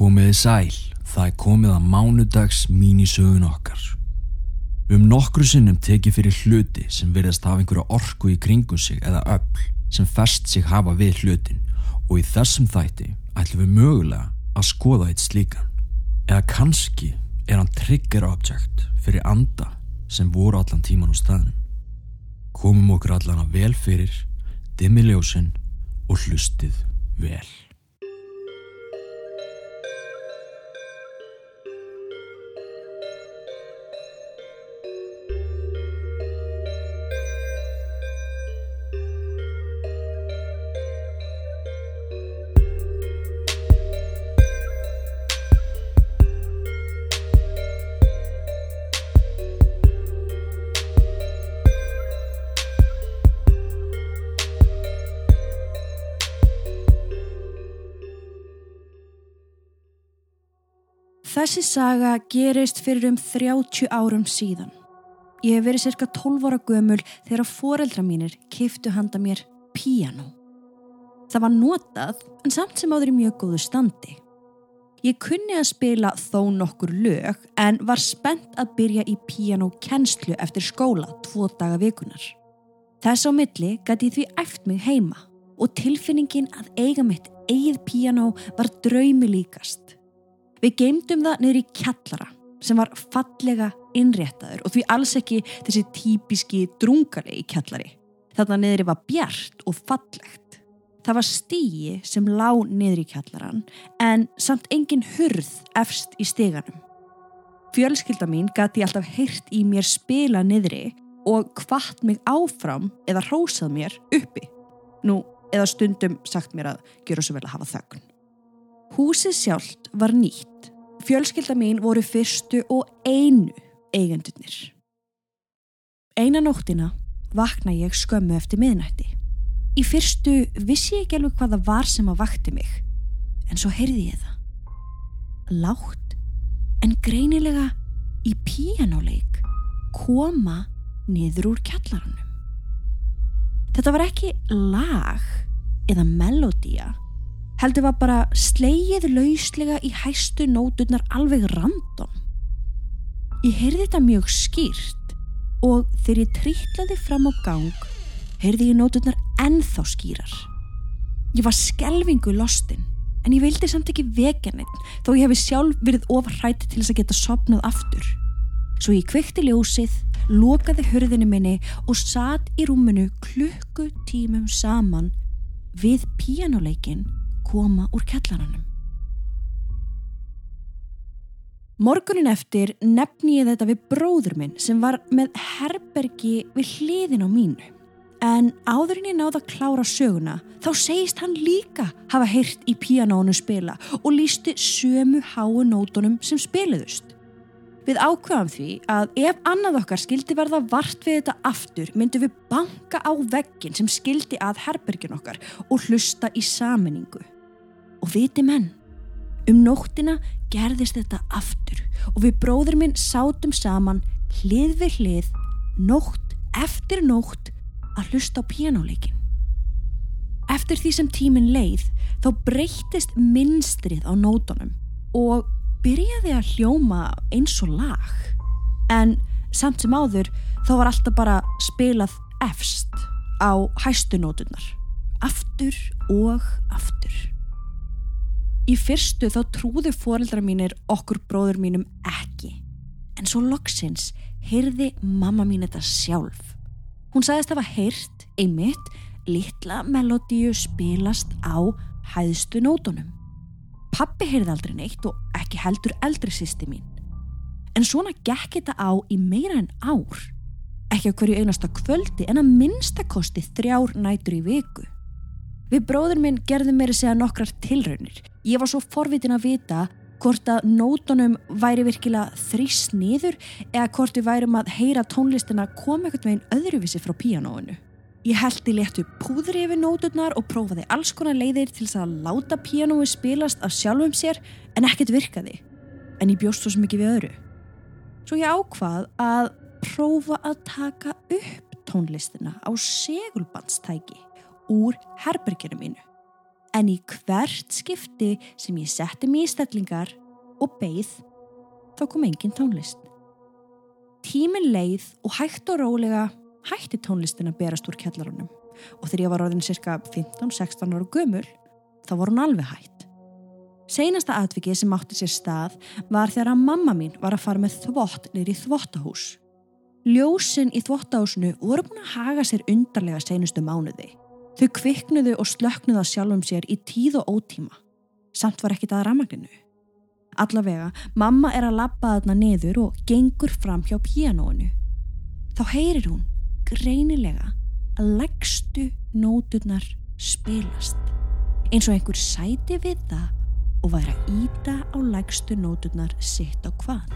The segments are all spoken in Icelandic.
Komiði sæl, það er komið að mánudags mínisögun okkar. Um nokkru sinnum tekið fyrir hluti sem verðast hafa einhverja orku í kringum sig eða öll sem fest sig hafa við hlutin og í þessum þætti ætlum við mögulega að skoða eitt slíkan. Eða kannski er hann trigger object fyrir anda sem voru allan tíman á staðnum. Komum okkur allan að vel fyrir, dimmi ljósinn og hlustið vel. Þessi saga gerist fyrir um 30 árum síðan. Ég hef verið cirka 12 ára gömul þegar foreldra mínir kiftu handa mér píano. Það var notað en samt sem áður í mjög góðu standi. Ég kunni að spila þó nokkur lög en var spennt að byrja í píanókennslu eftir skóla tvo daga vikunar. Þess á milli gæti því eft mig heima og tilfinningin að eiga mitt eigið píanó var draumi líkast. Við geymdum það í kjallara sem var fallega innréttaður og því alls ekki þessi típiski drungalegi kjallari. Þarna niður var bjart og fallegt. Það var stíi sem lá í kjallaran en samt engin hurð efst í steganum. Fjölskylda mín gati alltaf heyrt í mér spila niðri og hvart mig áfram eða hrósað mér uppi. Nú, eða stundum sagt mér að gera svo vel að hafa þögn. Húsið sjálft var nýtt. Fjölskylda mín voru fyrstu og einu eigendunir. Einan nóttina vakna ég skömmu eftir miðnætti. Í fyrstu vissi ég ekki alveg hvað það var sem að vakti mig, en svo heyrði ég það. Látt, en greinilega í píjánuleik koma niður úr kjallarunum. Þetta var ekki lag eða melodía heldur var bara slegið lauslega í hæstu nóturnar alveg random. Ég heyrði þetta mjög skýrt og þegar ég trítlaði fram á gang heyrði ég nóturnar ennþá skýrar. Ég var skelvingu lostinn en ég vildi samt ekki vekja neitt þó ég hefði sjálf verið ofrætt til þess að geta sopnað aftur. Svo ég kvikti ljósið, lokaði hörðinu minni og satt í rúminu klukku tímum saman við píjánuleikin koma úr kellaranum. Morgunin eftir nefni ég þetta við bróður minn sem var með herbergi við hliðin á mínu. En áðurinn ég náða að klára söguna þá segist hann líka hafa heyrt í píanónu spila og lísti sömu háu nótunum sem spiliðust. Við ákveðum því að ef annað okkar skildi verða vart við þetta aftur myndum við banka á veggin sem skildi að herbergin okkar og hlusta í saminningu. Og viti menn, um nóttina gerðist þetta aftur og við bróður minn sátum saman hlið við hlið, nótt eftir nótt að hlusta á pianoleikin. Eftir því sem tímin leið þá breytist minnstrið á nótunum og byrjaði að hljóma eins og lag. En samt sem áður þá var alltaf bara spilað efst á hæstunótunar. Aftur og aftur. Í fyrstu þá trúðu foreldra mínir okkur bróður mínum ekki. En svo loksins heyrði mamma mín þetta sjálf. Hún sagðist að var heyrt, einmitt, litla melodíu spilast á hæðstu nótunum. Pappi heyrði aldrei neitt og ekki heldur eldri sýsti mín. En svona gekk þetta á í meira en ár. Ekki á hverju einasta kvöldi en að minnstakosti þrjár nætur í viku. Við bróður minn gerðum meira segja nokkrar tilraunir. Ég var svo forvitin að vita hvort að nótunum væri virkilega þrýst niður eða hvort við værum að heyra tónlistina koma ekkert veginn öðruvísi frá píanóinu. Ég heldi léttu púðri yfir nóturnar og prófaði alls konar leiðir til þess að láta píanói spilast af sjálfum sér en ekkert virkaði. En ég bjóst svo mikið við öðru. Svo ég ákvað að prófa að taka upp tónlistina á segulbandstæki úr herberginu mínu. en í hvert skipti sem ég setti mig í stellingar og beigð, þá kom engin tónlist. Tímin leið og hægt og rólega hætti tónlistin að berast úr kjallarunum og þegar ég var orðin cirka 15-16 ára gömul, þá voru hún alveg hætt. Seinasta atvikið sem átti sér stað var þegar að mamma mín var að fara með þvott nýri þvottahús. Ljósin í þvottahúsinu voru búin að haga sér undarlega seinustu mánuði. Þau kviknuðu og slöknuðu á sjálfum sér í tíð og ótíma. Samt var ekkit að ramagninu. Allavega, mamma er að lappa þarna niður og gengur fram hjá pianóinu. Þá heyrir hún greinilega að leggstu nóturnar spilast. Eins og einhver sæti við það og væri að íta á leggstu nóturnar sitt á hvað.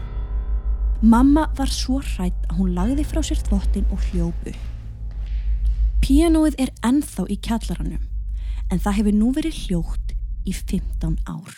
Mamma var svo hrætt að hún lagði frá sér þvottin og hljópu. Pianoið er ennþá í kjallaranum en það hefur nú verið hljótt í 15 ár.